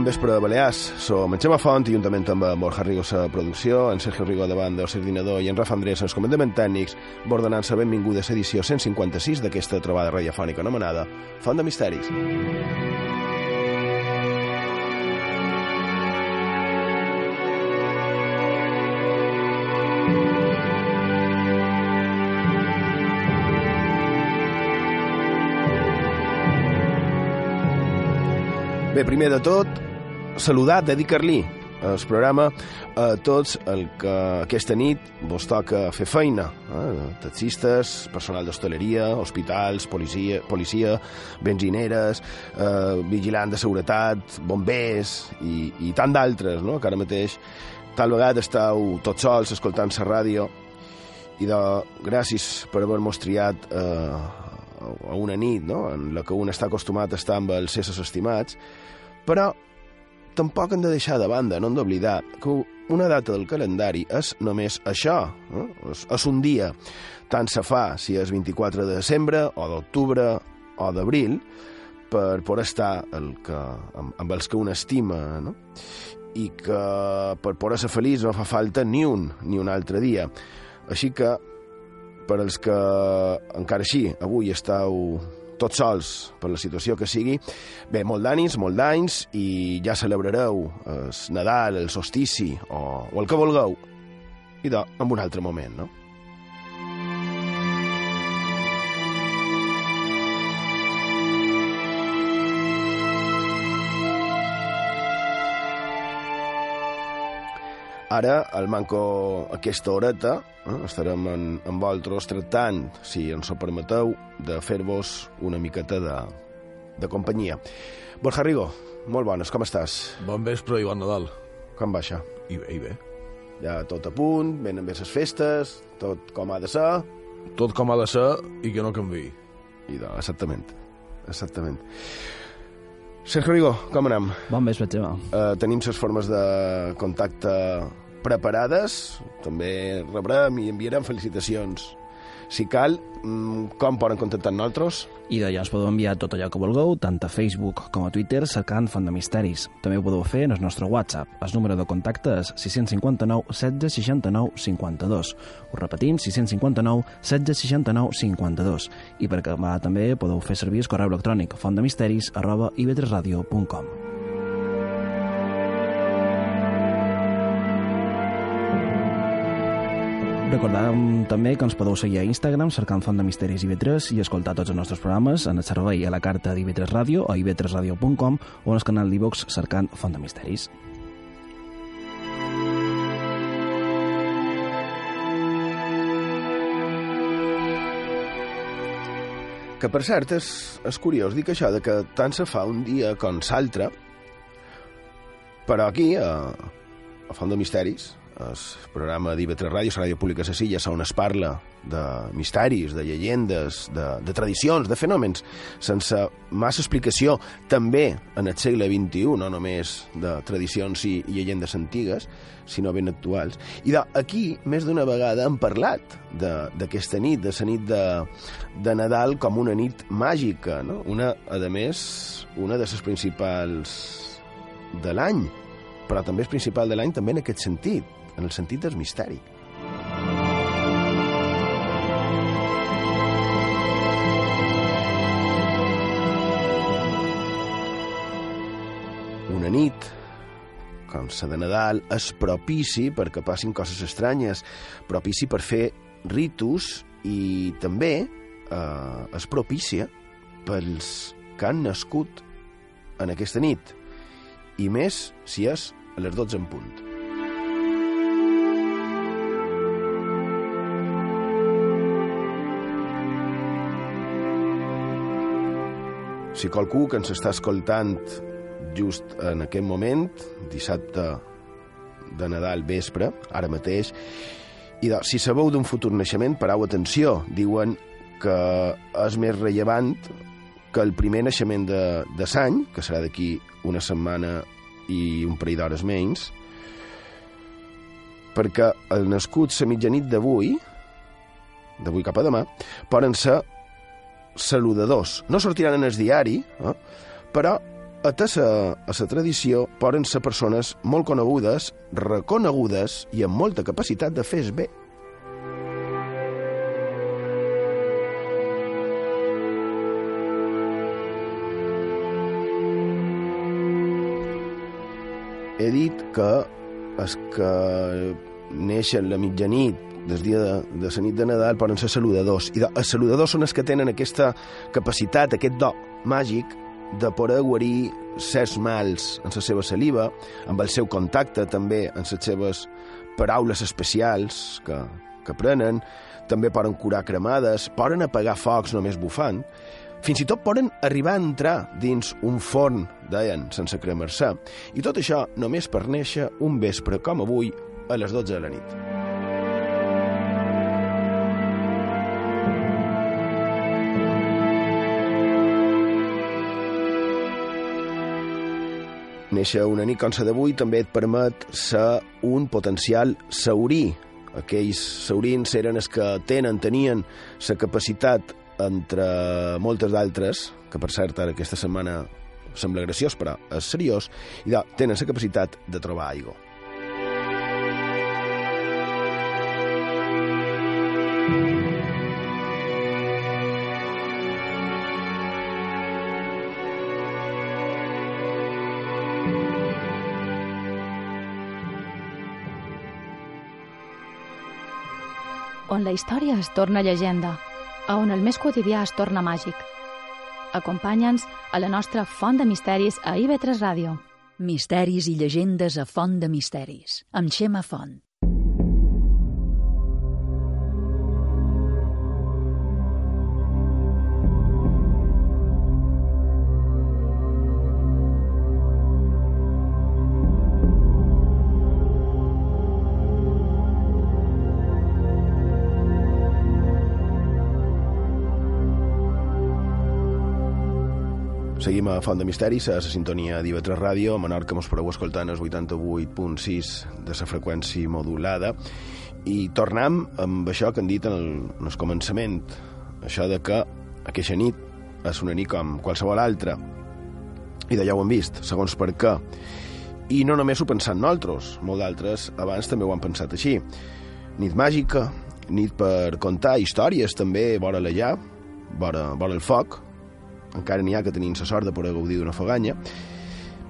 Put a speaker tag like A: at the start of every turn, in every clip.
A: Bon vespre, Balears. Som en Xema Font i juntament amb en Borja Rigo a producció, en Sergio Rigo de banda, el coordinador i en Rafa Andrés els comandaments tècnics, bordenant-se benvinguda a l'edició 156 d'aquesta trobada radiofònica anomenada Font de Misteris. Bé, primer de tot, saludar, dedicar-li el programa a tots el que aquesta nit vos toca fer feina. Eh? Taxistes, personal d'hostaleria, hospitals, policia, policia benzineres, eh, vigilant de seguretat, bombers i, i tant d'altres, no? que ara mateix tal vegada estàu tots sols escoltant la ràdio i de, gràcies per haver-nos triat eh, a una nit no? en la que un està acostumat a estar amb els éssers estimats, però tampoc hem de deixar de banda, no hem d'oblidar que una data del calendari és només això, eh? és, és un dia. Tant se fa si és 24 de desembre o d'octubre o d'abril per poder estar el que, amb, amb els que un estima, no? i que per poder ser feliç no fa falta ni un ni un altre dia. Així que, per als que encara així avui estàu tots sols per la situació que sigui. Bé, molt d'ànims, molt d'anys, i ja celebrareu el Nadal, el solstici o, o el que vulgueu. I en un altre moment, no? Ara, al manco aquesta horeta, eh, estarem en, en vosaltres tractant, si ens ho permeteu, de fer-vos una miqueta de, de companyia. Borja Rigo, molt bones, com estàs?
B: Bon vespre i bon Nadal.
A: Com va això?
B: I bé, i bé.
A: Ja tot a punt, venen bé les festes, tot com ha de ser...
B: Tot com ha de ser i que no canvi.
A: I de, exactament, exactament. Sergio Rigo, com anem?
C: Bon vespre, Xema.
A: Uh, tenim les formes de contacte preparades, també rebrem i enviarem felicitacions. Si cal, mm, com poden contactar nosaltres?
C: I d'allà ens podeu enviar tot allò que vulgueu, tant a Facebook com a Twitter, cercant Font de Misteris. També ho podeu fer en el nostre WhatsApp. El número de contacte és 659 16 69 52. Ho repetim, 659 16 69 52. I per acabar també podeu fer servir el correu electrònic fontdemisteris arroba ivetresradio.com. Recordàvem també que ens podeu seguir a Instagram cercant Font de Misteris IB3 i escoltar tots els nostres programes en el servei a la carta d'IB3 Ràdio o ib3radio.com o en el canal d'Ivox cercant Font de Misteris.
A: Que, per cert, és, és curiós dir que això de que tant se fa un dia com l'altre, però aquí, a, a Font de Misteris, el programa d'IV3 Ràdio, la ràdio pública de Silla, on es parla de misteris, de llegendes, de, de tradicions, de fenòmens, sense massa explicació, també en el segle XXI, no només de tradicions i, i llegendes antigues, sinó ben actuals. I de, aquí, més d'una vegada, hem parlat d'aquesta nit, de la nit de, de Nadal com una nit màgica, no? una, a més, una de les principals de l'any, però també és principal de l'any també en aquest sentit, en el sentit del misteri. Una nit, com la de Nadal, és propici perquè passin coses estranyes, propici per fer ritus i també eh, és propícia pels que han nascut en aquesta nit, i més si és a les 12 en punt. Si qualcú que ens està escoltant just en aquest moment, dissabte de Nadal vespre, ara mateix, i de, si sabeu d'un futur naixement, parau atenció. Diuen que és més rellevant que el primer naixement de, de l'any, que serà d'aquí una setmana i un parell d'hores menys, perquè el nascut la mitjanit d'avui, d'avui cap a demà, poden ser saludadors. No sortiran en el diari, eh? però a la, tradició poden ser persones molt conegudes, reconegudes i amb molta capacitat de fer bé. He dit que els que neixen la mitjanit del dia de, de la nit de Nadal poden ser saludadors. I els saludadors són els que tenen aquesta capacitat, aquest do màgic de poder guarir certs mals en la seva saliva, amb el seu contacte també, en les seves paraules especials que, que prenen, també poden curar cremades, poden apagar focs només bufant, fins i tot poden arribar a entrar dins un forn, deien, sense cremar-se. I tot això només per néixer un vespre com avui a les 12 de la nit. Néixer una nit com la d'avui també et permet ser un potencial saurí. Aquells saurins eren els que tenen, tenien la capacitat entre moltes d'altres, que per cert ara aquesta setmana sembla graciós, però és seriós, i tenen la capacitat de trobar aigua.
D: On la història es torna llegenda, a on el més quotidià es torna màgic. Acompanya'ns a la nostra Font de Misteris a IB3 Ràdio.
E: Misteris i llegendes a Font de Misteris, amb Xema Font.
A: Seguim a Font de Misteris, a la sintonia d'IV3 Ràdio, a Menorca mos podeu escoltar en el 88.6 de la freqüència modulada, i tornem amb això que han dit en el, en el començament, això de que aquesta nit és una nit com qualsevol altra, i d'allà ho hem vist, segons per què. I no només ho pensant nosaltres, molt d'altres abans també ho han pensat així. Nit màgica, nit per contar històries també vora l'allà, vora, vora el foc, encara n'hi ha que tenim la sort de poder gaudir d'una foganya.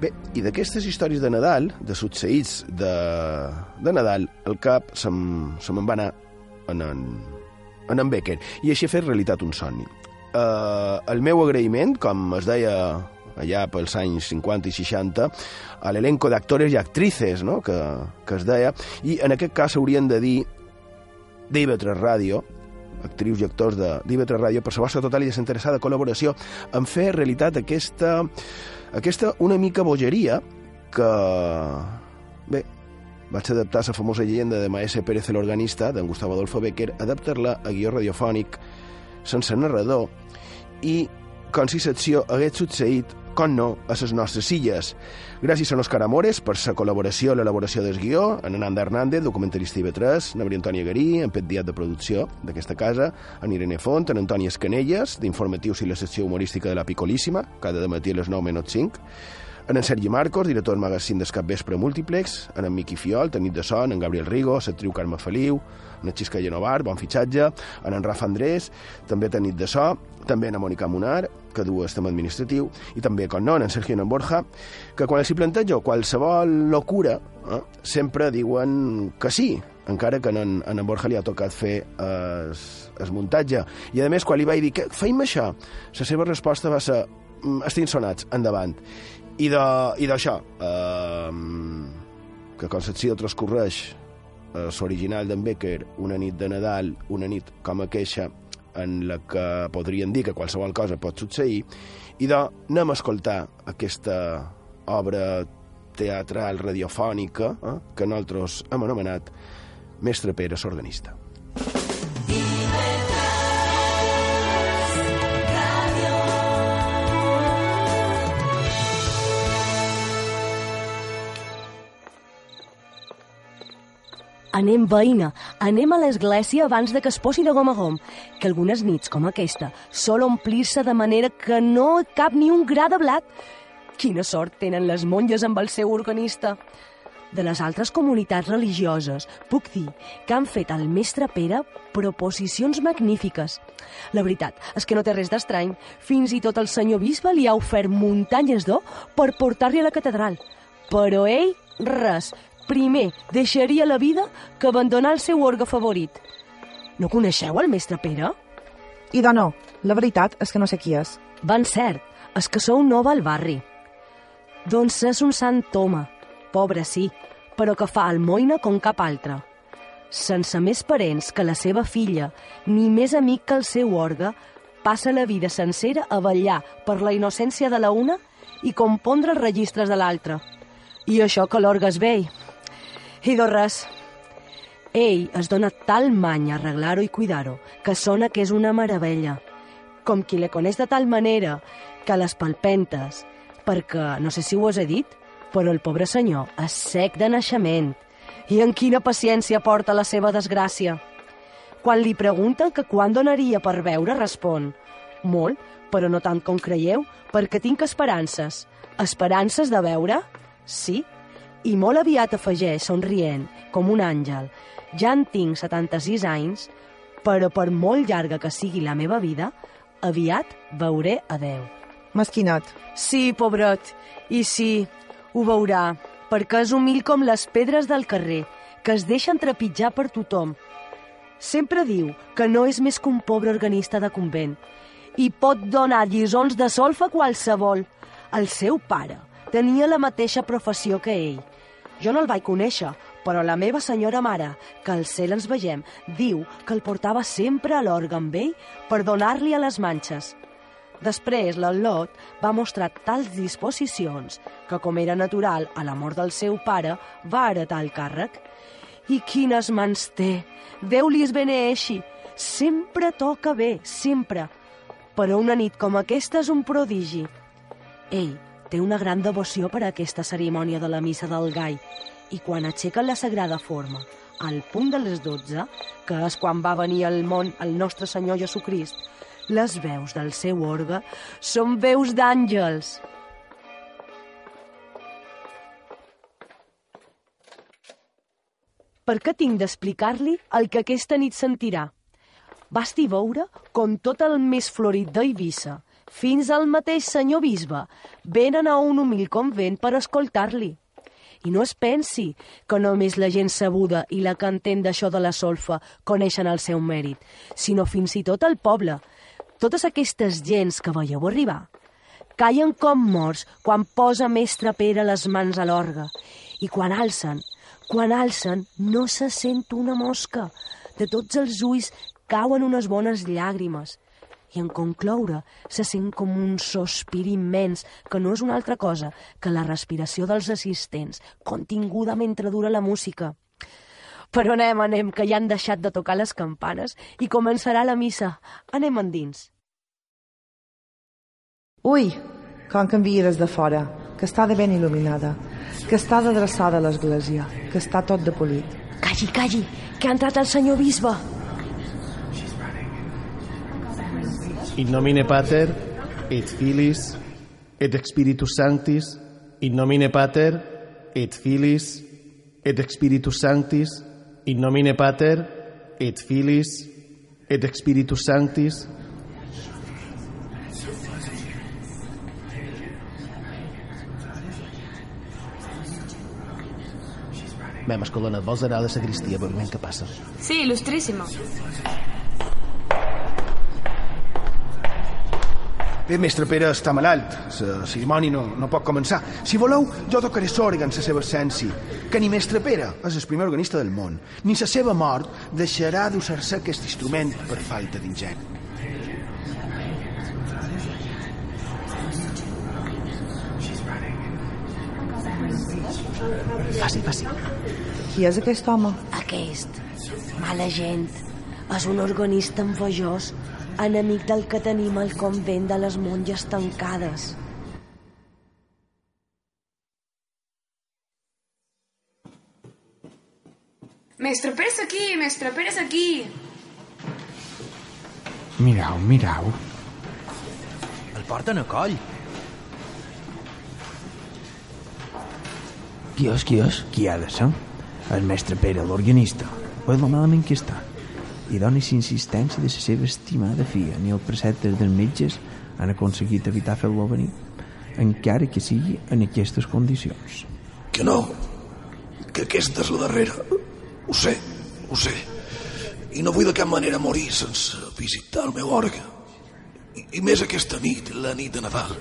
A: Bé, i d'aquestes històries de Nadal, de succeïts de, de Nadal, el cap se me'n va anar en en, en en Becker, i així ha fet realitat un somni. Uh, el meu agraïment, com es deia allà pels anys 50 i 60, a l'elenco d'actores i actrices, no?, que, que es deia, i en aquest cas haurien de dir d'IV3 Ràdio, actrius i actors de d'IV3 Ràdio, per la vostra total i desinteressada col·laboració en fer realitat aquesta, aquesta una mica bogeria que, bé, vaig adaptar la famosa llegenda de Maese Pérez l'organista, d'en Gustavo Adolfo Becker, adaptar-la a guió radiofònic sense narrador i com si l'acció hagués succeït, com no, a les nostres illes. Gràcies a Òscar Amores per la col·laboració a l'elaboració del guió, en Ananda Hernández, documentalista IB3, en Maria Antònia Garí, en Pet Diat de producció d'aquesta casa, en Irene Font, en Antònia Escanelles, d'informatius i la secció humorística de la Picolíssima, cada matí a les 9 menys 5, en en Sergi Marcos, director del magazín d'Escap Vespre Múltiplex, en en Miqui Fiol, tècnic de son, en Gabriel Rigo, l'actriu Carme Feliu, en en Xisca Genovar, bon fitxatge, en en Rafa Andrés, també tècnic de so, també en Mònica Monar, que du el tema administratiu, i també, com no, en Sergio i en Borja, que quan els hi plantejo qualsevol locura, eh, sempre diuen que sí, encara que en, en Borja li ha tocat fer es, es muntatge. I, a més, quan li vaig dir que feim això, la seva resposta va ser "Mm, estic sonats, endavant. I d'això, eh, que Concepció transcorreix eh, l'original d'en Becker, una nit de Nadal, una nit com aqueixa, en la que podrien dir que qualsevol cosa pot succeir, i de anem a escoltar aquesta obra teatral radiofònica eh, que nosaltres hem anomenat Mestre Pere l'organista.
F: Anem, veïna, anem a l'església abans de que es posi de gom a gom, que algunes nits, com aquesta, sol omplir-se de manera que no cap ni un gra de blat. Quina sort tenen les monges amb el seu organista. De les altres comunitats religioses, puc dir que han fet al mestre Pere proposicions magnífiques. La veritat és que no té res d'estrany. Fins i tot el senyor bisbe li ha ofert muntanyes d'or per portar-li a la catedral. Però ell, res. Primer deixaria la vida que abandonar el seu orgue favorit. No coneixeu el mestre Pere?
G: I de no, la veritat és que no sé qui és.
F: Van cert, és que sou nova al barri. Doncs és un sant home, pobre sí, però que fa almoina com cap altre. Sense més parents que la seva filla, ni més amic que el seu orgue, passa la vida sencera a vetllar per la innocència de la una i compondre els registres de l'altra. I això que l'orgue és vell. I de res. Ell es dona tal many a arreglar-ho i cuidar-ho que sona que és una meravella. Com qui le coneix de tal manera que les palpentes, perquè no sé si ho he dit, però el pobre senyor és sec de naixement. I en quina paciència porta la seva desgràcia. Quan li pregunten que quan donaria per veure, respon Molt, però no tant com creieu, perquè tinc esperances. Esperances de veure? Sí. I molt aviat afegeix, somrient, com un àngel. Ja en tinc 76 anys, però per molt llarga que sigui la meva vida, aviat veuré a Déu.
G: Mesquinat.
F: Sí, pobret, i sí, ho veurà, perquè és humil com les pedres del carrer, que es deixen trepitjar per tothom. Sempre diu que no és més que un pobre organista de convent i pot donar lliçons de solfa a qualsevol. El seu pare tenia la mateixa professió que ell. Jo no el vaig conèixer, però la meva senyora mare, que al cel ens vegem, diu que el portava sempre a amb ell per donar-li a les manxes. Després, l'Al·lot va mostrar tals disposicions que, com era natural, a la mort del seu pare, va heretar el càrrec. I quines mans té! Déu li es beneeixi! Sempre toca bé, sempre! Però una nit com aquesta és un prodigi. Ell té una gran devoció per a aquesta cerimònia de la missa del gai i quan aixequen la sagrada forma, al punt de les 12, que és quan va venir al món el nostre Senyor Jesucrist, les veus del seu orgue són veus d'àngels. Per què tinc d'explicar-li el que aquesta nit sentirà? Basti veure com tot el més florit d'Eivissa, fins al mateix senyor bisbe, venen a un humil convent per escoltar-li. I no es pensi que només la gent sabuda i la que entén d'això de la solfa coneixen el seu mèrit, sinó fins i tot el poble. Totes aquestes gens que veieu arribar callen com morts quan posa mestre Pere les mans a l'orgue i quan alcen, quan alcen no se sent una mosca. De tots els ulls cauen unes bones llàgrimes I en concloure, se sent com un sospir immens, que no és una altra cosa que la respiració dels assistents, continguda mentre dura la música. Però anem, anem, que ja han deixat de tocar les campanes i començarà la missa. Anem endins.
G: Ui, com canvia des de fora, que està de ben il·luminada, que està d'adreçada a l'església, que està tot de polit.
F: Calli, calli, que ha entrat el senyor bisbe.
H: In nomine Pater, et Filis, et Spiritus Sanctis, in nomine Pater, et Filis, et Spiritus Sanctis, in nomine Pater, et Filis, et Spiritus Sanctis. Mem, escolona, vols anar a la sagristia, veurem què passa.
I: Sí, il·lustríssima.
A: Bé, mestre Pere està malalt. La cerimònia no, no pot començar. Si voleu, jo tocaré l'òrgan en la seva essència. Que ni mestre Pere és el primer organista del món, ni la seva mort deixarà d'usar-se aquest instrument per falta d'ingent.
H: Faci, faci.
G: Qui és aquest home?
F: Aquest, mala gent, és un organista enfojós, enemic del que tenim al convent de les monges tancades.
I: Mestre Pere és aquí, mestre Pere és aquí.
J: Mirau, mirau.
K: El porten a coll.
J: Qui és, qui és? Qui ha de ser? El mestre Pere, l'organista. Veus lo malament que està. I donis insistència de la seva estimada filla, ni els preceptes dels metges han aconseguit evitar fer-lo venir, encara que sigui en aquestes condicions.
B: Que no, que aquesta és la darrera. Ho sé, ho sé. I no vull de cap manera morir sense visitar el meu orgue. I, i més aquesta nit, la nit de Nadal.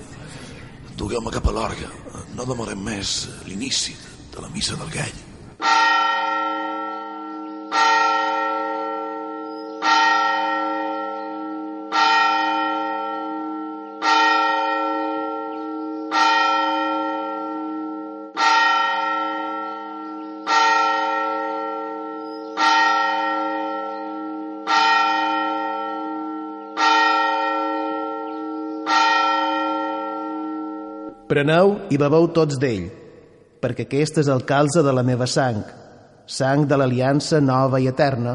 B: Dugueu-me cap a l'orgue. No demorem més l'inici de la missa del gall.
H: Preneu i beveu tots d'ell, perquè aquest és el calze de la meva sang, sang de l'aliança nova i eterna,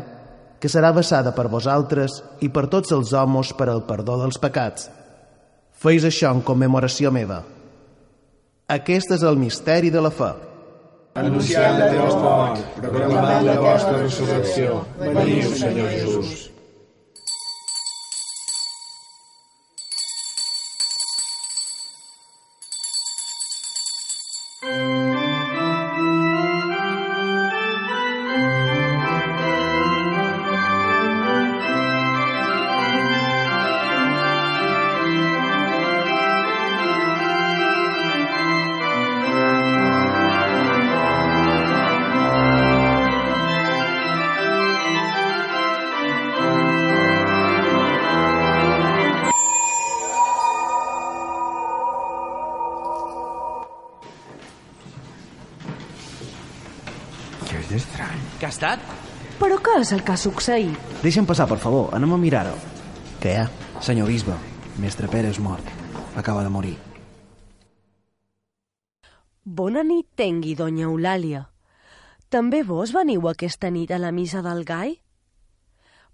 H: que serà vessada per vosaltres i per tots els homes per al perdó dels pecats. Feis això en commemoració meva. Aquest és el misteri de la fe.
L: Anunciant la teva mort, proclamant la vostra resurrecció. Veniu, Senyor Jesús.
J: És estrany.
K: Què ha estat?
F: Però què és el que ha succeït?
C: Deixa'm passar, per favor. Anem a mirar-ho.
H: Què hi ha?
C: Senyor bisbe, mestre Pere és mort. Acaba de morir.
F: Bona nit tengui, donya Eulàlia. També vos veniu aquesta nit a la missa del gai?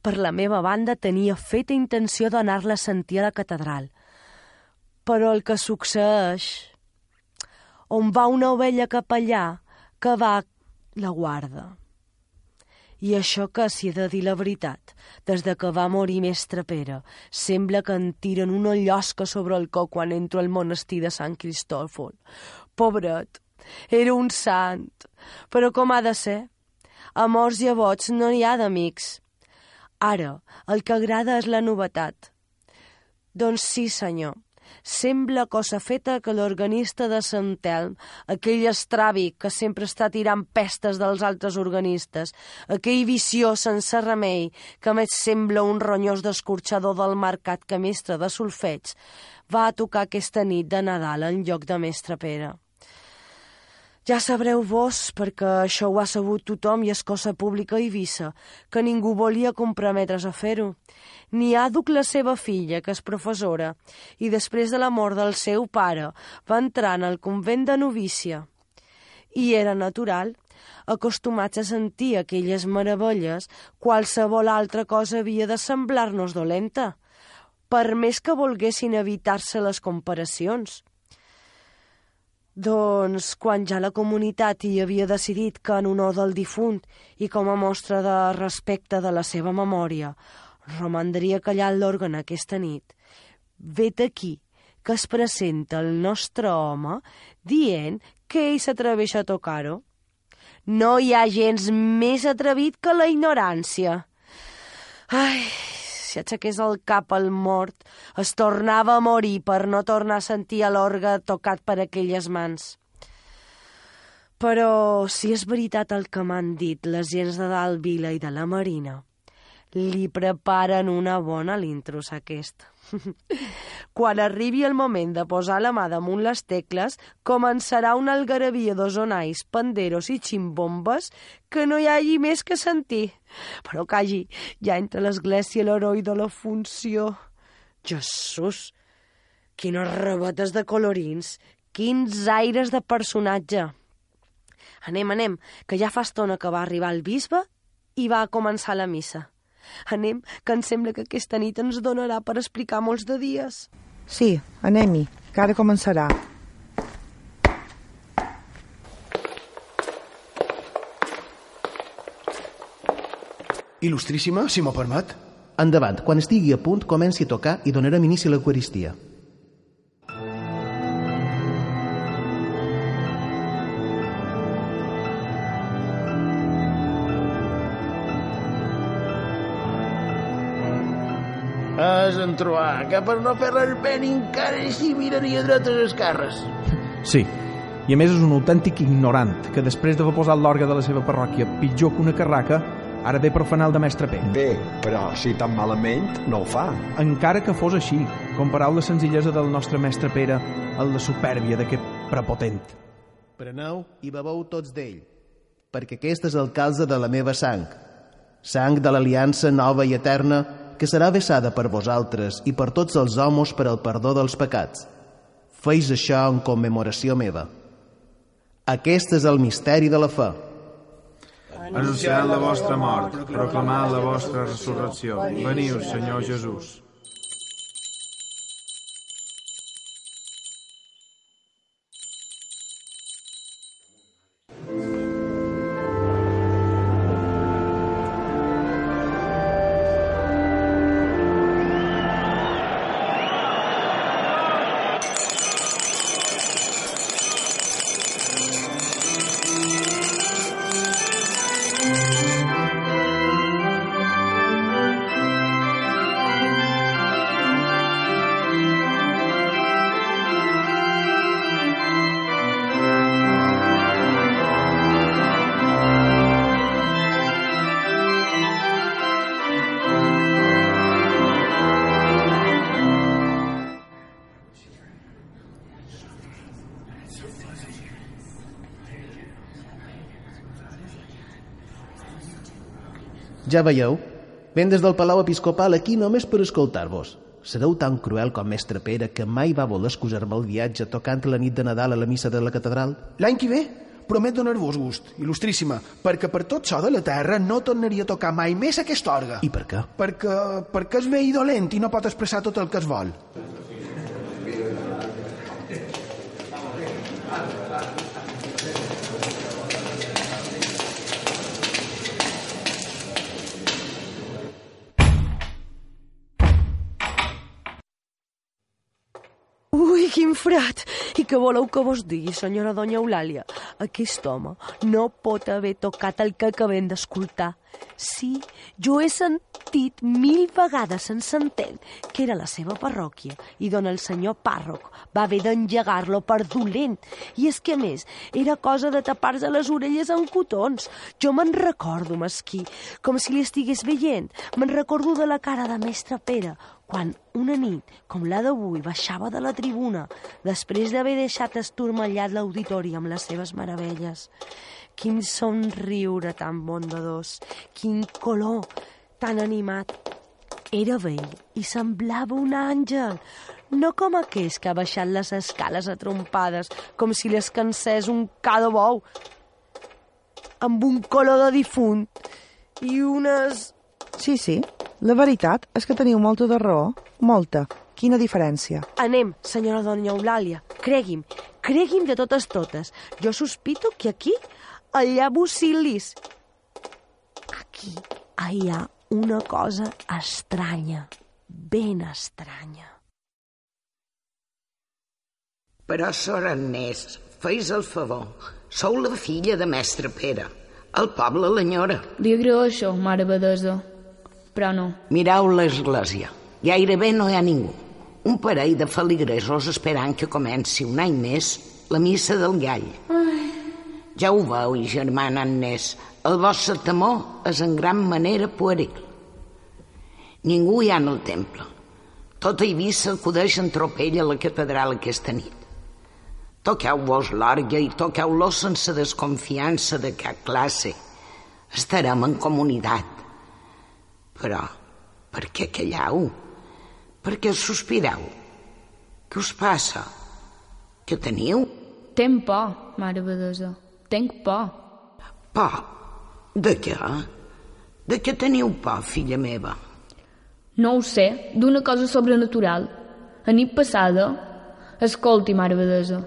F: Per la meva banda tenia feta intenció d'anar-la a sentir a la catedral. Però el que succeeix... On va una ovella cap allà, que va la guarda. I això que, si he de dir la veritat, des de que va morir mestre Pere, sembla que em tiren una llosca sobre el cor quan entro al monestir de Sant Cristòfol. Pobret, era un sant, però com ha de ser? A morts i a bots no hi ha d'amics. Ara, el que agrada és la novetat. Doncs sí, senyor, Sembla cosa feta que l'organista de Sant Telm, aquell estràbic que sempre està tirant pestes dels altres organistes, aquell vició sense remei que més sembla un ronyós d'escorxador del mercat que mestre de solfeig, va a tocar aquesta nit de Nadal en lloc de mestre Pere. Ja sabreu vos, perquè això ho ha sabut tothom i és cosa pública a Eivissa, que ningú volia comprometre's a fer-ho. Ni Àduc, la seva filla, que és professora, i després de la mort del seu pare va entrar en el convent de novícia. I era natural, acostumats a sentir aquelles meravelles, qualsevol altra cosa havia de semblar-nos dolenta, per més que volguessin evitar-se les comparacions. Doncs quan ja la comunitat hi havia decidit que en honor del difunt i com a mostra de respecte de la seva memòria romandria callat l'òrgan aquesta nit, vet aquí que es presenta el nostre home dient que ell s'atreveix a tocar-ho. No hi ha gens més atrevit que la ignorància. Ai, si aixequés el cap al mort, es tornava a morir per no tornar a sentir l'orgue tocat per aquelles mans. Però si és veritat el que m'han dit les gens de dalt Vila i de la Marina, li preparen una bona l'intrus aquest. Quan arribi el moment de posar la mà damunt les tecles, començarà una algarabia d'ozonais, panderos i ximbombes que no hi hagi més que sentir. Però calli, ja entre l'església l'heroi de la funció. Jesús, quines rebotes de colorins, quins aires de personatge. Anem, anem, que ja fa estona que va arribar el bisbe i va començar la missa. Anem, que em sembla que aquesta nit ens donarà per explicar molts de dies.
G: Sí, anem-hi, que ara començarà.
A: Il·lustríssima, si m'ho permet.
H: Endavant, quan estigui a punt, comenci a tocar i donarem inici a l'Eucaristia.
L: És en trobar, que per no fer res bé ni encara així miraria dretes esquerres.
J: Sí, i a més és un autèntic ignorant, que després d'haver posat l'orgue de la seva parròquia pitjor que una carraca, ara ve profanar el de mestre P.
M: Bé, però si tan malament no ho fa.
J: Encara que fos així, comparau la senzillesa del nostre mestre Pere amb la supèrbia d'aquest prepotent.
H: Preneu i bebeu tots d'ell, perquè aquest és el calze de la meva sang, sang de l'aliança nova i eterna que serà vessada per vosaltres i per tots els homes per al perdó dels pecats. Feis això en commemoració meva. Aquest és el misteri de la fe.
N: Anunciant la vostra mort, proclamant la vostra resurrecció. Veniu, Senyor Jesús.
H: Ja veieu, ven des del Palau Episcopal aquí només per escoltar-vos. Sereu tan cruel com mestre Pere que mai va voler excusar-me el viatge tocant la nit de Nadal a la missa de la catedral?
A: L'any que ve promet donar-vos gust, il·lustríssima, perquè per tot so de la terra no tornaria a tocar mai més aquest orgue.
H: I per què?
A: Perquè, perquè és vell i dolent i no pot expressar tot el que es vol.
F: Frat! I què voleu que vos digui, senyora doña Eulàlia? Aquest home no pot haver tocat el que acabem d'escoltar. Sí, jo he sentit mil vegades en s'entén que era la seva parròquia i don el senyor pàrroc va haver d'engegar-lo per dolent. I és que, a més, era cosa de tapar-se les orelles amb cotons. Jo me'n recordo, mesquí, com si li estigués veient. Me'n recordo de la cara de mestre Pere, quan una nit, com la d'avui, baixava de la tribuna, després d'haver deixat esturmallat l'auditori amb les seves meravelles. Quin somriure tan bondadós, quin color tan animat. Era vell i semblava un àngel, no com aquells que ha baixat les escales atrompades, com si les cansés un ca de bou, amb un color de difunt i unes...
G: Sí, sí, la veritat és que teniu molta de raó, molta. Quina diferència?
F: Anem, senyora doña Eulàlia, cregui'm, cregui'm de totes totes. Jo sospito que aquí allà bucilis. Aquí hi ha una cosa estranya, ben estranya.
O: Però, sor Agnès, feis el favor. Sou la filla de mestre Pere. El poble l'enyora.
I: Li agraeixo, mare Badesa, però no.
O: Mireu l'església. Gairebé no hi ha ningú. Un parell de feligresos esperant que comenci un any més la missa del gall.
I: Ai.
O: Ja ho veu, germana Agnès, el vostre temor és en gran manera pueril. Ningú hi ha en el temple. Tota Eivissa acudeix en tropell a la catedral aquesta nit. Toqueu-vos l'orga i toqueu-lo sense desconfiança de cap classe. Estarem en comunitat. Però, per què calleu? Per què sospireu? Què us passa? Què teniu?
I: Tenc por, mare Badesa. Tenc por.
O: Por? De què? De què teniu por, filla meva?
I: No ho sé, d'una cosa sobrenatural. A nit passada... Escolti, mare Badesa,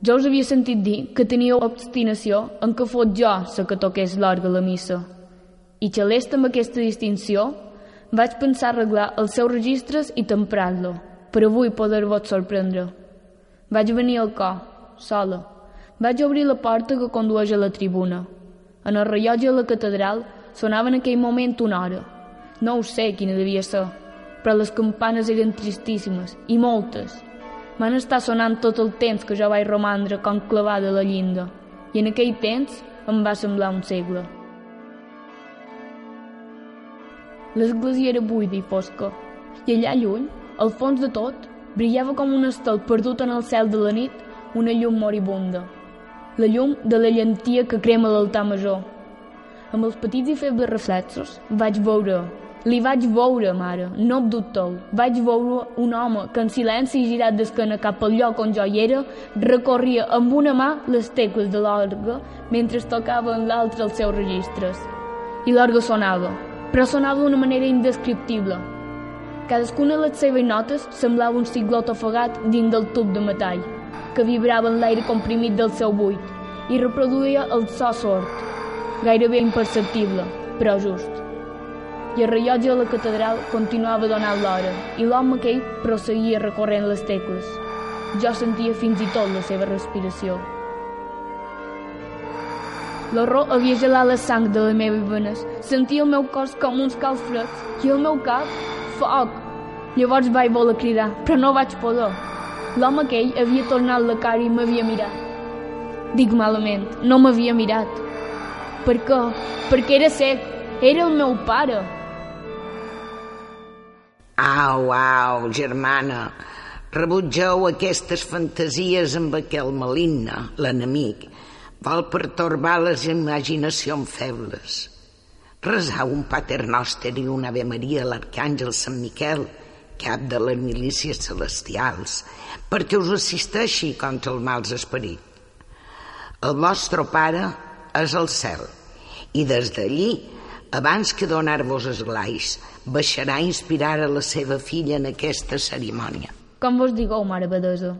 I: jo us havia sentit dir que teníeu obstinació en que fos jo la que toqués l'orgue a la missa. I xalest amb aquesta distinció, vaig pensar arreglar els seus registres i temprar-lo, per avui poder-vos sorprendre. Vaig venir al cor, sola. Vaig obrir la porta que condueix a la tribuna. En el rellotge de la catedral sonava en aquell moment una hora. No ho sé quina devia ser, però les campanes eren tristíssimes, i moltes. Van estar sonant tot el temps que jo vaig romandre com clavada a la llinda, i en aquell temps em va semblar un segle. L'església era buida i fosca, i allà lluny, al fons de tot, brillava com un estel perdut en el cel de la nit una llum moribunda. La llum de la llentia que crema l'altar major. Amb els petits i febles reflexos vaig veure, li vaig veure, mare, no em dubteu, vaig veure un home que en silenci girat d'esquena cap al lloc on jo hi era, recorria amb una mà les tecles de l'orgue mentre tocava en l'altra els seus registres. I l'orgue sonava, però sonava d'una manera indescriptible. Cadascuna de les seves notes semblava un ciclot ofegat dins del tub de metall, que vibrava en l'aire comprimit del seu buit i reproduïa el so sord, gairebé imperceptible, però just. I el rellotge de la catedral continuava donant l'hora i l'home aquell prosseguia recorrent les tecles. Jo sentia fins i tot la seva respiració. L'horror havia gelat la sang de les meves venes. Sentia el meu cos com uns calç freds i el meu cap, foc. Llavors vaig voler cridar, però no vaig poder. L'home aquell havia tornat la cara i m'havia mirat. Dic malament, no m'havia mirat. Per què? Perquè era sec. Era el meu pare.
O: Au, au, germana, rebutgeu aquestes fantasies amb aquell maligne, l'enemic. Vol pertorbar les imaginacions febles. Resau un pater noster i una Ave Maria a l'arcàngel Sant Miquel, cap de les milícies celestials, perquè us assisteixi contra els mals esperits. El vostre pare és el cel, i des d'allí, abans que donar-vos esglais, baixarà a inspirar a la seva filla en aquesta cerimònia.
I: Com vos digueu, mare Badesa?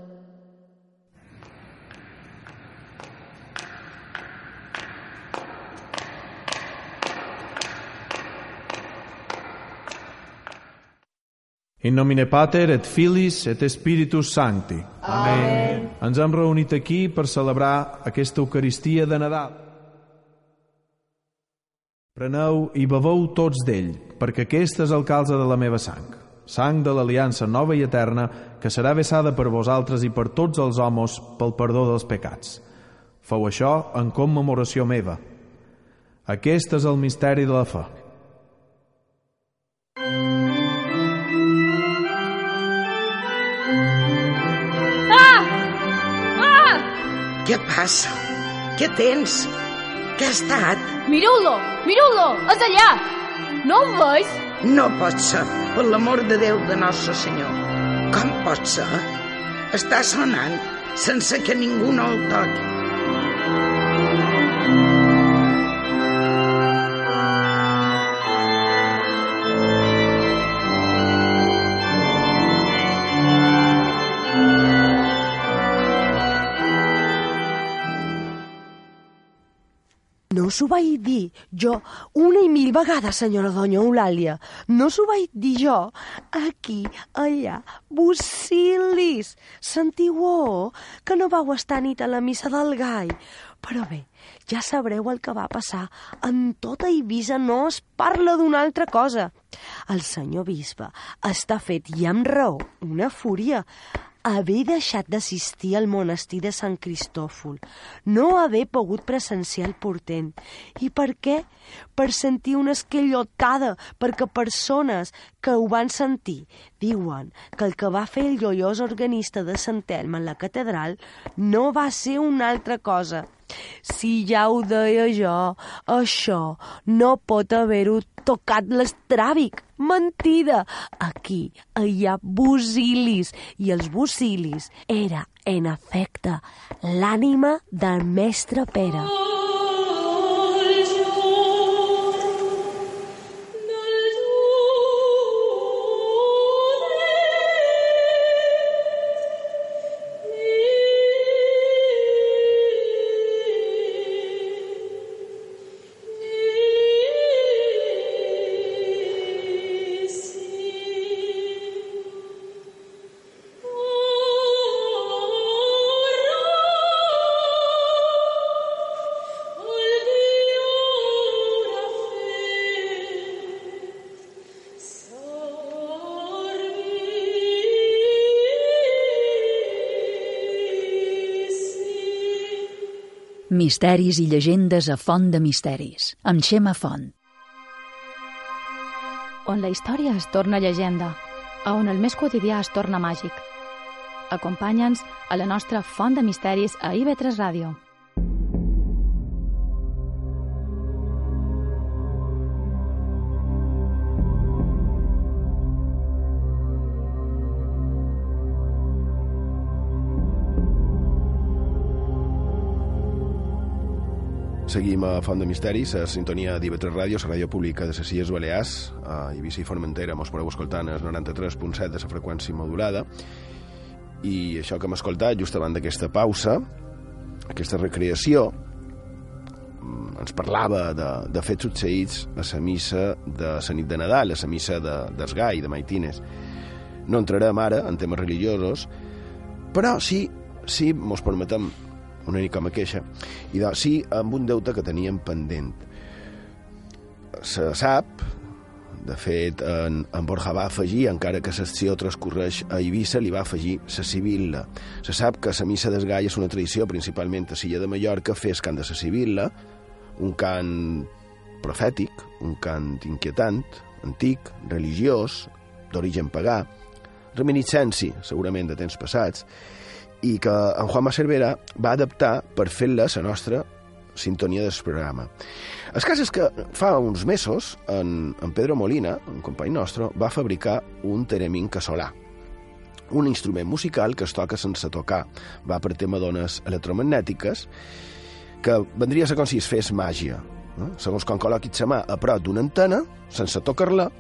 N: In nomine Pater et Filis et Spiritus Sancti. Amén. Ens hem reunit aquí per celebrar aquesta Eucaristia de Nadal. Preneu i beveu tots d'ell, perquè aquesta és el calze de la meva sang, sang de l'aliança nova i eterna, que serà vessada per vosaltres i per tots els homes pel perdó dels pecats. Feu això en commemoració meva. Aquest és el misteri de la fe.
I: Ah!
O: Què passa? Què tens? Què ha estat?
I: Mireu-lo! Mireu-lo! És allà! No ho veus?
O: No pot ser, per l'amor de Déu de Nostre Senyor. Com pot ser? Està sonant sense que ningú no el toqui.
F: No s'ho vaig dir jo una i mil vegades, senyora doña Eulàlia. No s'ho vaig dir jo aquí, allà, bucilis. Sentiu-ho, que no vau estar nit a la missa del gall. Però bé, ja sabreu el que va passar. En tota Eivissa no es parla d'una altra cosa. El senyor bisbe està fet, i amb raó, una fúria haver deixat d'assistir al monestir de Sant Cristòfol, no haver pogut presenciar el portent. I per què? Per sentir una esquellotada, perquè persones que ho van sentir diuen que el que va fer el joiós organista de Sant Elm en la catedral no va ser una altra cosa. Si ja ho deia jo, això no pot haver-ho tocat l'estràbic. Mentida! Aquí hi ha busilis, i els busilis era, en efecte, l'ànima del mestre Pere.
E: Misteris i llegendes a Font de Misteris, amb Xema Font.
D: On la història es torna llegenda, a on el més quotidià es torna màgic. Acompanya'ns a la nostra Font de Misteris a IB3 Ràdio.
A: Seguim a Font de Misteris, a sintonia d'IV3 Ràdio, la ràdio pública de les Illes Balears, a Eivissa i Formentera, mos podeu escoltar en el 93.7 de la freqüència modulada, i això que hem escoltat just abans d'aquesta pausa, aquesta recreació, mm, ens parlava de, de fets succeïts a la missa de la nit de Nadal, a la missa de, d'Esgai, de Maitines. No entrarem ara en temes religiosos, però sí, sí, mos permetem una mica amb queixa, i doncs sí amb un deute que teníem pendent. Se sap, de fet, en, en Borja va afegir, encara que l'acció transcorreix a Eivissa, li va afegir la Sibilla. Se sap que la missa d'esgai és una tradició, principalment a Silla de Mallorca, fes cant de la Sibilla, un cant profètic, un cant inquietant, antic, religiós, d'origen pagà, reminiscenci, segurament, de temps passats, i que en Juanma Cervera va adaptar per fer-la la nostra sintonia del programa. El cas és que fa uns mesos en, en Pedro Molina, un company nostre, va fabricar un teremín casolà, un instrument musical que es toca sense tocar, va per tema d'ones electromagnètiques, que vendria a ser com si es fes màgia. No? Segons com col·loquis la mà a prop d'una antena, sense tocar-la,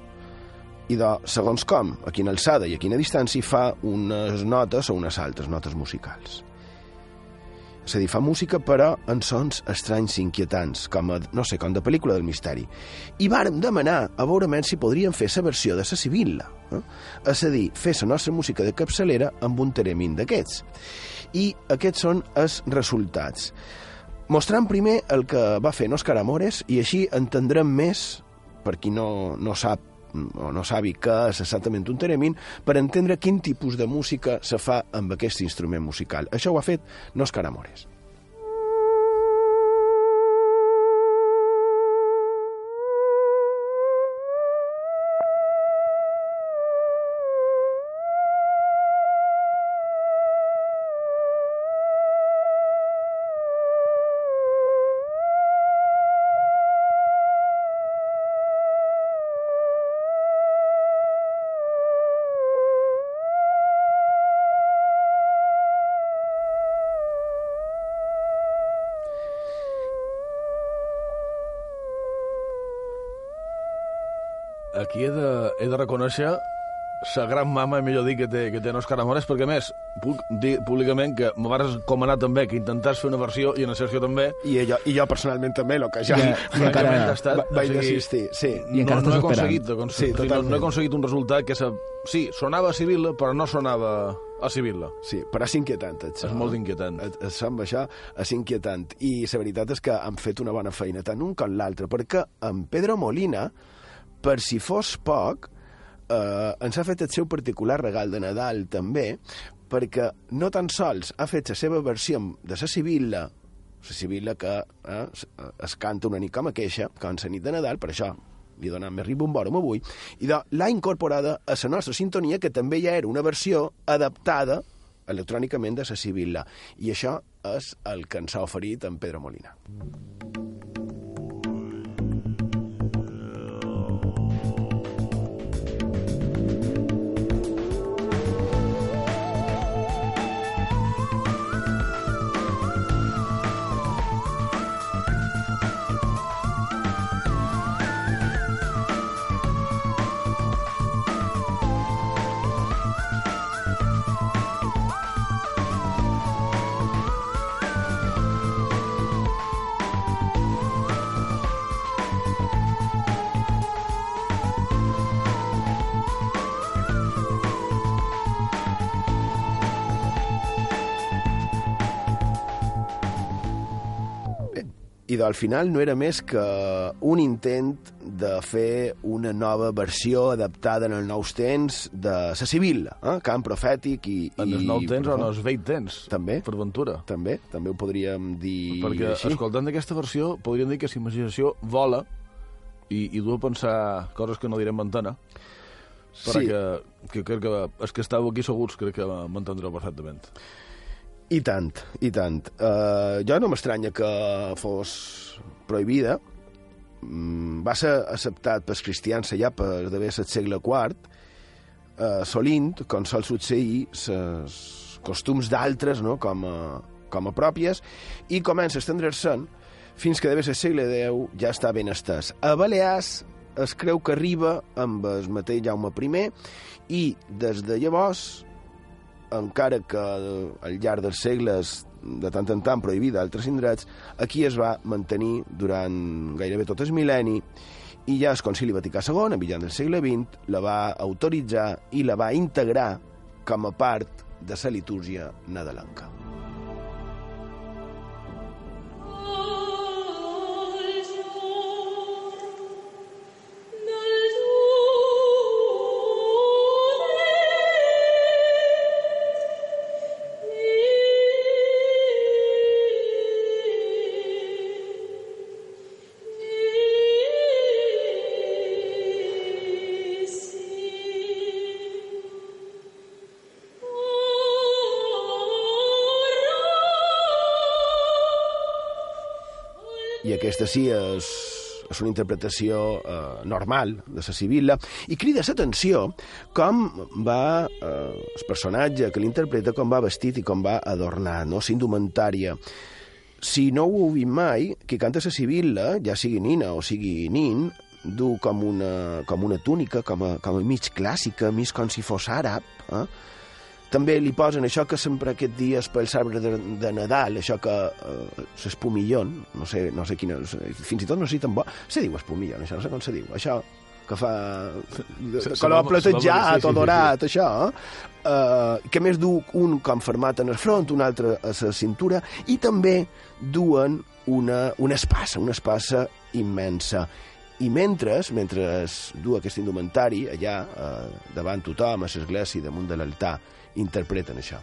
A: i de, segons com, a quina alçada i a quina distància fa unes notes o unes altres notes musicals. És a dir, fa música però en sons estranys i inquietants, com a, no sé, com de pel·lícula del misteri. I vàrem demanar a veure si podríem fer la versió de la Sibilla. Eh? És a dir, fer la nostra música de capçalera amb un teremin d'aquests. I aquests són els resultats. Mostrant primer el que va fer Òscar Amores i així entendrem més, per qui no, no sap o no sabi què és exactament un teremin, per entendre quin tipus de música se fa amb aquest instrument musical. Això ho ha fet Òscar Amores.
P: Aquí he de, he de reconèixer la gran mama, millor dir, que té, que té Òscar Amores, perquè més, puc dir públicament que me vas comanar també que intentàs fer una versió i en Sergio també.
A: I jo, i jo personalment també, el que ja,
P: I, i encara
A: estat, vaig o sigui, assistir. Sí.
C: I encara
P: no, no he aconseguit, sí, no, no he aconseguit un resultat que sa... sí, sonava a Sibilla, però no sonava a Sibilla.
A: Sí, però és inquietant, això.
P: És molt inquietant.
A: Et, et sembla això? És inquietant. I la veritat és que han fet una bona feina, tant un com l'altre, perquè en Pedro Molina, per si fos poc, eh, ens ha fet el seu particular regal de Nadal també, perquè no tan sols ha fet la seva versió de la Sibilla, la Sibilla que eh, es, canta una nit com a queixa, com la nit de Nadal, per això li donat més ribombòrum avui, i l'ha incorporada a la nostra sintonia, que també ja era una versió adaptada electrònicament de la Sibilla. I això és el que ens ha oferit en Pedro Molina. I al final no era més que un intent de fer una nova versió adaptada en els nous temps de la Sibilla, eh? Camp Profètic i...
P: En els nous temps o en els vell temps.
A: També.
P: Per ventura.
A: També, també ho podríem dir
P: Perquè,
A: així.
P: escoltant aquesta versió, podríem dir que la imaginació vola i, i du a pensar coses que no direm en antena, però
A: Sí.
P: que, que crec que els que estàu aquí seguts crec que m'entendreu perfectament.
A: I tant, i tant. Uh, jo no m'estranya que fos prohibida. Mm, va ser acceptat pels cristians ja per d'haver el segle IV, uh, solint, com sol succeir, els costums d'altres no? com, a, com a pròpies, i comença a estendre's-se'n fins que deve ser segle X ja està ben estès. A Balears es creu que arriba amb el mateix Jaume I i des de llavors encara que al llarg dels segles de tant en tant prohibida a altres indrets, aquí es va mantenir durant gairebé tot el mil·lenni i ja el Concili Vaticà II, a mitjan del segle XX, la va autoritzar i la va integrar com a part de la litúrgia nadalenca. I aquesta sí és, és una interpretació eh, normal de la Sibilla, i crida l'atenció com va eh, el personatge que l'interpreta, com va vestit i com va adornat, no? l'indumentària. Si no ho heu vist mai, qui canta la Sibilla, ja sigui nina o sigui nin, du com una, com una túnica, com a, com a mig clàssica, mig com si fos àrab, eh? També li posen això que sempre aquests dies pels arbres de, de Nadal, això que eh, l'espumillon, no sé, no sé quina, fins i tot no sé tan bo, se diu espumillon, això no sé com se diu, això que fa de, de color platejat o dorat, sí, sí, sí. això, eh? Uh, que més du un com format en el front, un altre a la cintura, i també duen una, una espassa, una espassa immensa. I mentre, mentre du aquest indumentari allà eh, davant tothom, a l'església, damunt de l'altar, interpreten això.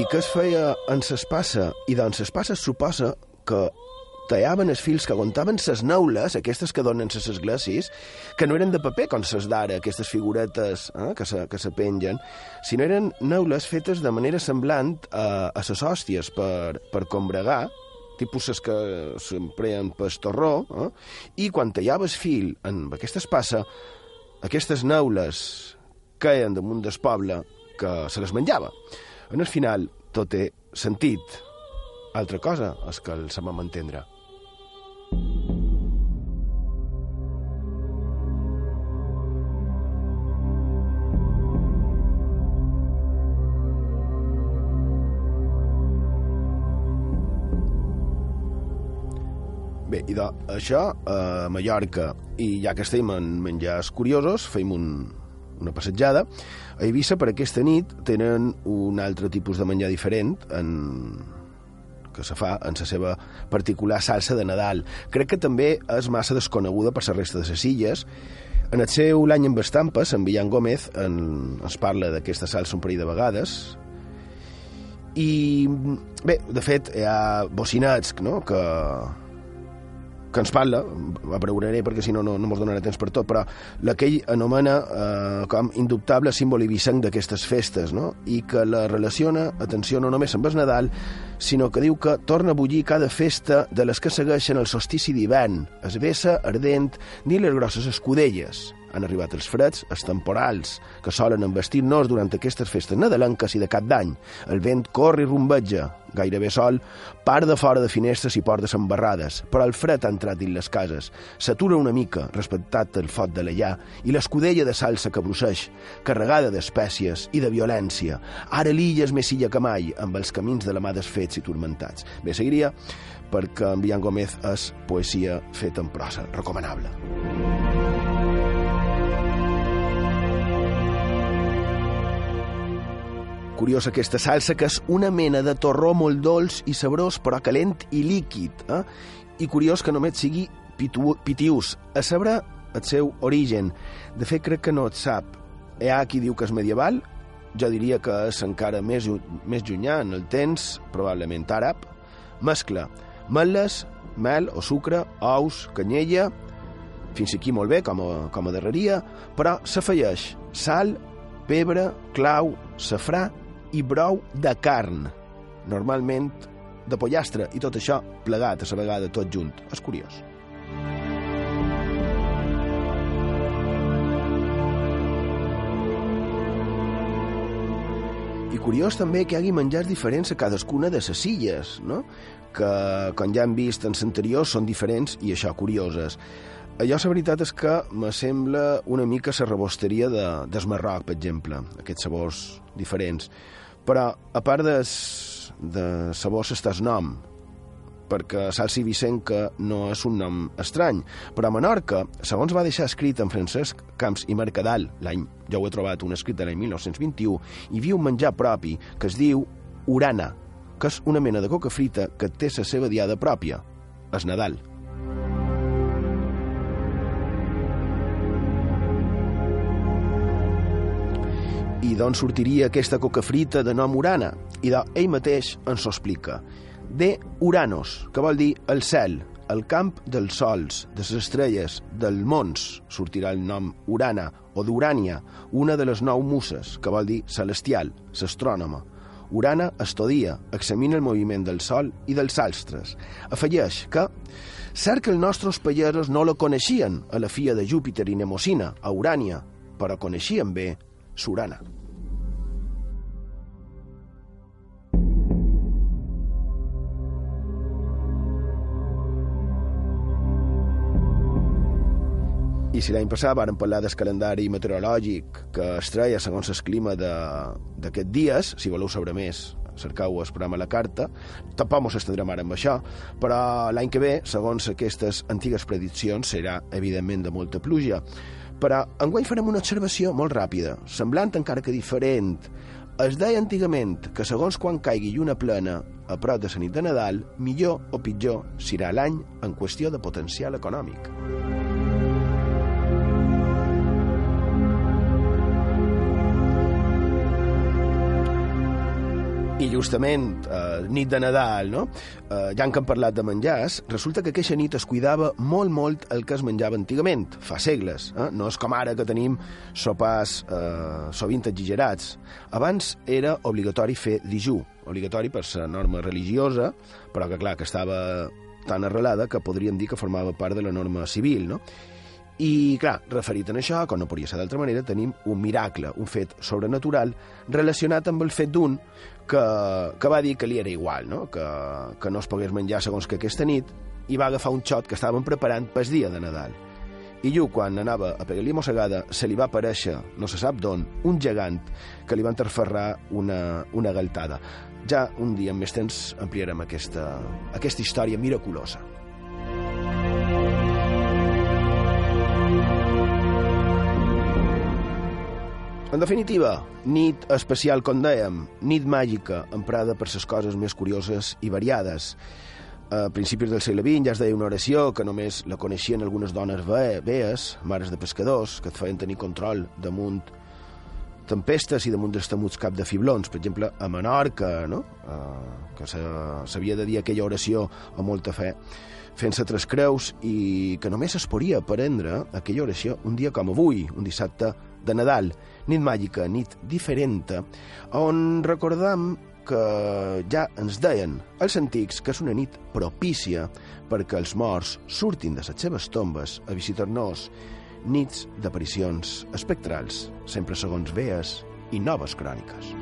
A: I què es feia en s'espassa? I doncs s'espassa suposa que tallaven els fils que aguantaven ses neules, aquestes que donen ses esglésies, que no eren de paper, com ses d'ara, aquestes figuretes eh, que, se, que se pengen, sinó eren neules fetes de manera semblant a, a ses hòsties per, per combregar, tipus les que s'empreen per torró, eh? i quan tallaves fil en aquesta espassa, aquestes neules caien damunt del poble que se les menjava. En el final, tot té sentit. Altra cosa és que el sabem entendre. I de, això a Mallorca, i ja que estem en menjars curiosos, feim un, una passejada. A Eivissa, per aquesta nit, tenen un altre tipus de menjar diferent en que se fa en la seva particular salsa de Nadal. Crec que també és massa desconeguda per la resta de les illes. En el seu l'any amb estampes, en Villan Gómez en, ens parla d'aquesta salsa un parell de vegades, i bé, de fet hi ha bocinats no? que, que ens parla, apreuraré perquè si no no, no mos donarà temps per tot, però la que ell anomena eh, com indubtable símbol ibicenc d'aquestes festes, no? i que la relaciona, atenció, no només amb el Nadal, sinó que diu que torna a bullir cada festa de les que segueixen el solstici d'hivern, es vessa ardent ni les grosses escudelles. Han arribat els freds, els temporals, que solen embestir-nos durant aquestes festes nadalenques i de cap d'any. El vent corre i rumbeja, gairebé sol, part de fora de finestres i portes embarrades, però el fred ha entrat dins les cases. S'atura una mica, respectat el foc de l'allà, i l'escudella de salsa que brusseix, carregada d'espècies i de violència. Ara l'illa és més illa que mai, amb els camins de la mà desfets i turmentats. Bé, seguiria perquè en Bian Gómez és poesia feta en prosa, recomanable. Curiós aquesta salsa, que és una mena de torró molt dolç i sabrós, però calent i líquid. Eh? I curiós que només sigui pitu, pitius. A saber el seu origen. De fet, crec que no et sap. Hi ha qui diu que és medieval, jo diria que és encara més, més llunyà en el temps, probablement àrab. Mescla meles, mel o sucre, ous, canyella, fins aquí molt bé, com a, com a darreria, però s'afegeix sal, pebre, clau, safrà i brou de carn, normalment de pollastre, i tot això plegat a la vegada, tot junt. És curiós. I curiós també que hi hagi menjars diferents a cadascuna de les illes, no? que, com ja hem vist en l'anterior, són diferents i això, curioses. Allò, la veritat és que me sembla una mica la rebosteria de, del Marroc, per exemple, aquests sabors diferents. Però, a part de, de sabors, està el nom, perquè Salsi Vicenca no és un nom estrany, però a Menorca, segons va deixar escrit en Francesc Camps i Mercadal, l'any, jo ho he trobat un escrit de l'any 1921, hi havia un menjar propi que es diu urana, que és una mena de coca frita que té la seva diada pròpia, és Nadal. I d'on sortiria aquesta coca frita de nom Urana? I de, ell mateix ens ho explica de Uranos, que vol dir el cel, el camp dels sols, de les estrelles, del mons, sortirà el nom Urana, o d'Urània, una de les nou muses, que vol dir celestial, l'astrònoma. Urana estudia, examina el moviment del sol i dels astres. Afegeix que Cert que els nostres pagesos no la coneixien, a la filla de Júpiter i Nemosina, a Urània, però coneixien bé Surana. I si l'any passat varen parlar del calendari meteorològic que es treia segons el clima d'aquests dies, si voleu saber més, cercau el programa La Carta, tampoc ens estendrem ara amb això, però l'any que ve, segons aquestes antigues prediccions, serà evidentment de molta pluja. Però enguany farem una observació molt ràpida, semblant encara que diferent. Es deia antigament que segons quan caigui lluna plena a prop de la nit de Nadal, millor o pitjor serà l'any en qüestió de potencial econòmic. I justament, eh, nit de Nadal, no? Eh, ja que hem parlat de menjars, resulta que aquesta nit es cuidava molt, molt el que es menjava antigament, fa segles. Eh? No és com ara que tenim sopars eh, sovint exagerats. Abans era obligatori fer dijú, obligatori per la norma religiosa, però que, clar, que estava tan arrelada que podríem dir que formava part de la norma civil, no? I, clar, referit a això, com no podria ser d'altra manera, tenim un miracle, un fet sobrenatural, relacionat amb el fet d'un que, que va dir que li era igual, no? Que, que no es pogués menjar segons que aquesta nit, i va agafar un xot que estaven preparant pel dia de Nadal. I lluny, quan anava a pegar-li mossegada, se li va aparèixer, no se sap d'on, un gegant que li va interferrar una, una galtada. Ja un dia, amb més temps, ampliarem aquesta, aquesta història miraculosa. En definitiva, nit especial, com dèiem, nit màgica, emprada per les coses més curioses i variades. A principis del segle XX ja es deia una oració que només la coneixien algunes dones ve vees, mares de pescadors, que et feien tenir control damunt tempestes i damunt dels temuts cap de fiblons. Per exemple, a Menorca, no? Uh, que s'havia de dir aquella oració amb molta fe fent-se tres creus i que només es podia aprendre aquella oració un dia com avui, un dissabte de Nadal, nit màgica, nit diferent, on recordam que ja ens deien els antics que és una nit propícia perquè els morts surtin de les seves tombes a visitar-nos nits d'aparicions espectrals, sempre segons vees i noves cròniques.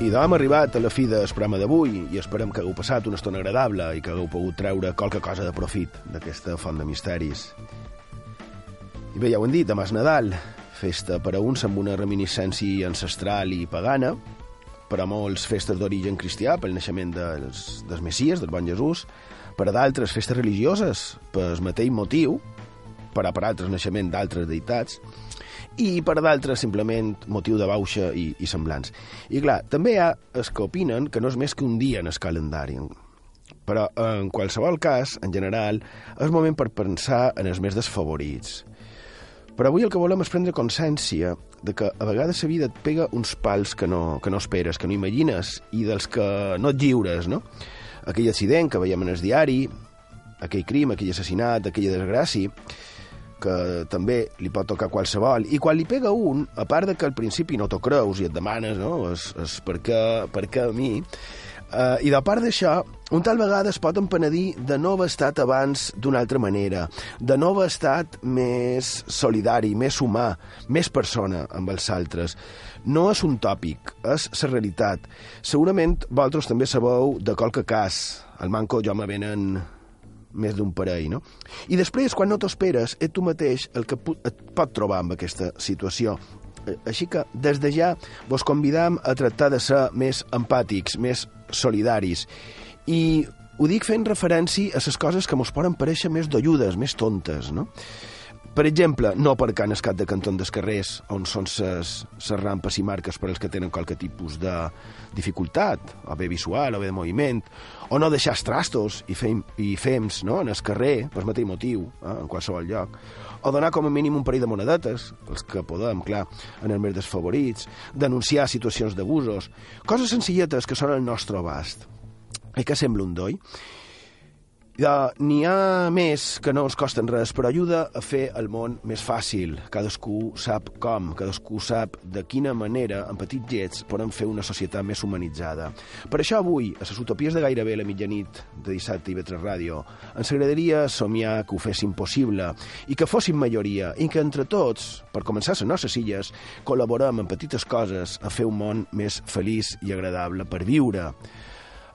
A: I doncs hem arribat a la fi del programa d'avui i esperem que hagueu passat una estona agradable i que hagueu pogut treure qualque cosa de profit d'aquesta font de misteris. I bé, ja ho hem dit, demà és Nadal, festa per a uns amb una reminiscència ancestral i pagana, per a molts festes d'origen cristià, pel naixement dels, dels Messies, del bon Jesús, per a d'altres festes religioses, pel mateix motiu, per a per altres naixement d'altres deïtats, i per d'altres simplement motiu de bauxa i, i semblants. I clar, també hi ha els que opinen que no és més que un dia en el calendari. Però en qualsevol cas, en general, és moment per pensar en els més desfavorits. Però avui el que volem és prendre consciència de que a vegades la vida et pega uns pals que no, que no esperes, que no imagines, i dels que no et lliures, no? Aquell accident que veiem en el diari, aquell crim, aquell assassinat, aquella desgràcia, que també li pot tocar qualsevol, i quan li pega un, a part de que al principi no t'ho creus i et demanes, no?, és, és per, què, per què a mi, eh, i de part d'això, un tal vegada es pot empenedir de no haver estat abans d'una altra manera, de no haver estat més solidari, més humà, més persona amb els altres. No és un tòpic, és la realitat. Segurament vosaltres també sabeu de qualque cas. Al manco jo me venen més d'un parell, no? I després, quan no t'ho esperes, és tu mateix el que et pot trobar amb aquesta situació. Així que, des de ja, vos convidam a tractar de ser més empàtics, més solidaris. I ho dic fent referència a les coses que mos poden pareixer més dolludes, més tontes, no? Per exemple, no aparcant el cap de cantó dels carrers on són les rampes i marques per als que tenen qualque tipus de dificultat, o bé visual, o bé de moviment, o no deixar els trastos i, fem, i fems no, en el carrer, per mateix motiu, eh, en qualsevol lloc, o donar com a mínim un parell de monedetes, els que podem, clar, en els més desfavorits, denunciar situacions d'abusos, coses senzilletes que són al nostre abast. I que sembla un doi? N'hi ha més que no ens costen res, però ajuda a fer el món més fàcil. Cadascú sap com, cadascú sap de quina manera, en petits gets, podem fer una societat més humanitzada. Per això avui, a les utopies de gairebé la mitjanit de dissabte i vetre ràdio, ens agradaria somiar que ho fessin possible i que fossin majoria i que entre tots, per començar les nostres illes, col·laborem en petites coses a fer un món més feliç i agradable per viure.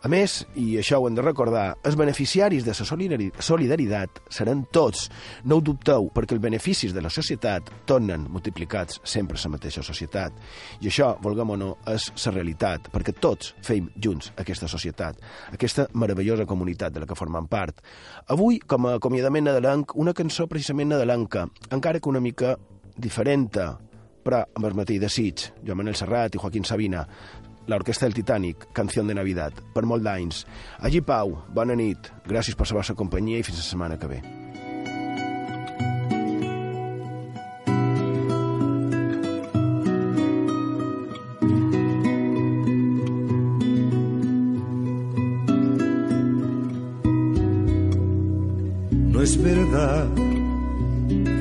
A: A més, i això ho hem de recordar, els beneficiaris de la solidaritat seran tots. No ho dubteu, perquè els beneficis de la societat tornen multiplicats sempre a la mateixa societat. I això, volguem o no, és la realitat, perquè tots feim junts aquesta societat, aquesta meravellosa comunitat de la que formem part. Avui, com a acomiadament nadalenc, una cançó precisament nadalenca, encara que una mica diferent, però amb el mateix desig. Jo, Manel Serrat i Joaquín Sabina l'Orquestra del Titanic, Canció de Navidad, per molt d'anys. Allí Pau, bona nit, gràcies per la vostra companyia i fins la setmana que ve.
Q: No es verdad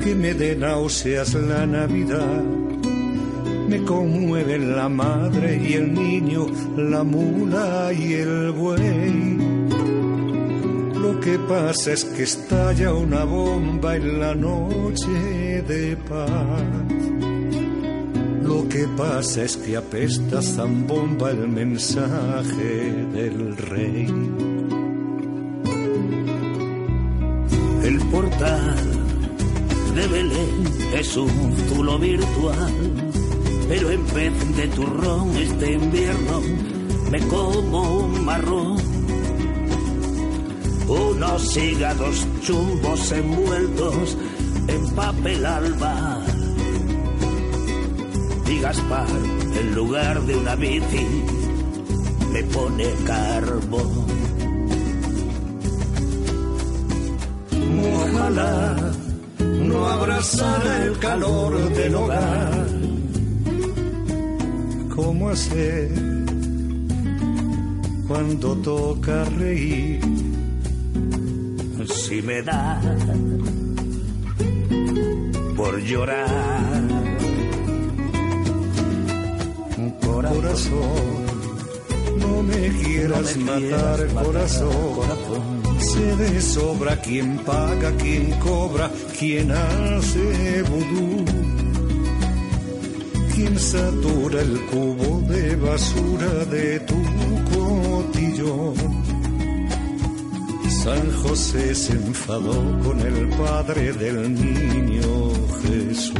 Q: que me dé náuseas la Navidad me conmueven la madre y el niño, la mula y el buey. Lo que pasa es que estalla una bomba en la noche de paz. Lo que pasa es que apesta zambomba el mensaje del rey.
R: El portal de Belén es un zulo virtual pero en vez de turrón este invierno me como un marrón. Unos hígados chumbos envueltos en papel alba. Y Gaspar, en lugar de una bici, me pone carbón.
Q: Ojalá no abrazara el calor del hogar cómo hacer cuando toca reír.
R: Si me da por llorar,
Q: corazón, no me quieras, matar, corazón. corazón. Se de sobra quien paga, quien cobra, quien hace vudú quien satura el cubo de basura de tu cotillón. San José se enfadó con el padre del niño Jesús.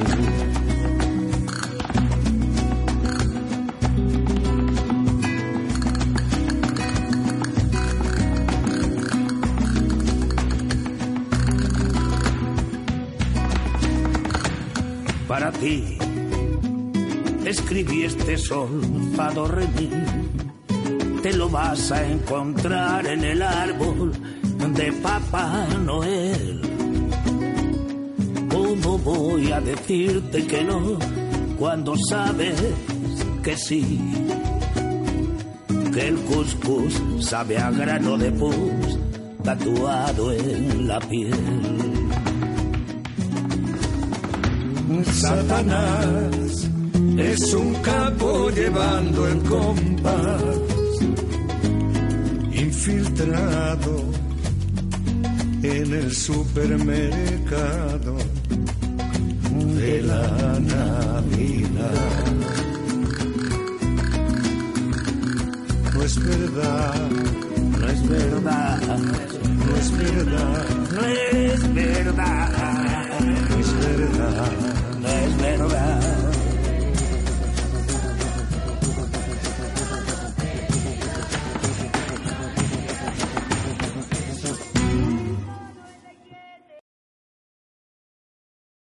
R: Para ti escribí este sol, fado remí. Te lo vas a encontrar en el árbol de Papá Noel. ¿Cómo voy a decirte que no cuando sabes que sí? Que el cuscús sabe a grano de pus tatuado en la piel.
Q: Satanás es un capo llevando el compás infiltrado en el supermercado de la Navidad. No es verdad, no es verdad, no es verdad, no es verdad,
R: no es verdad,
Q: no es verdad.
R: No es verdad.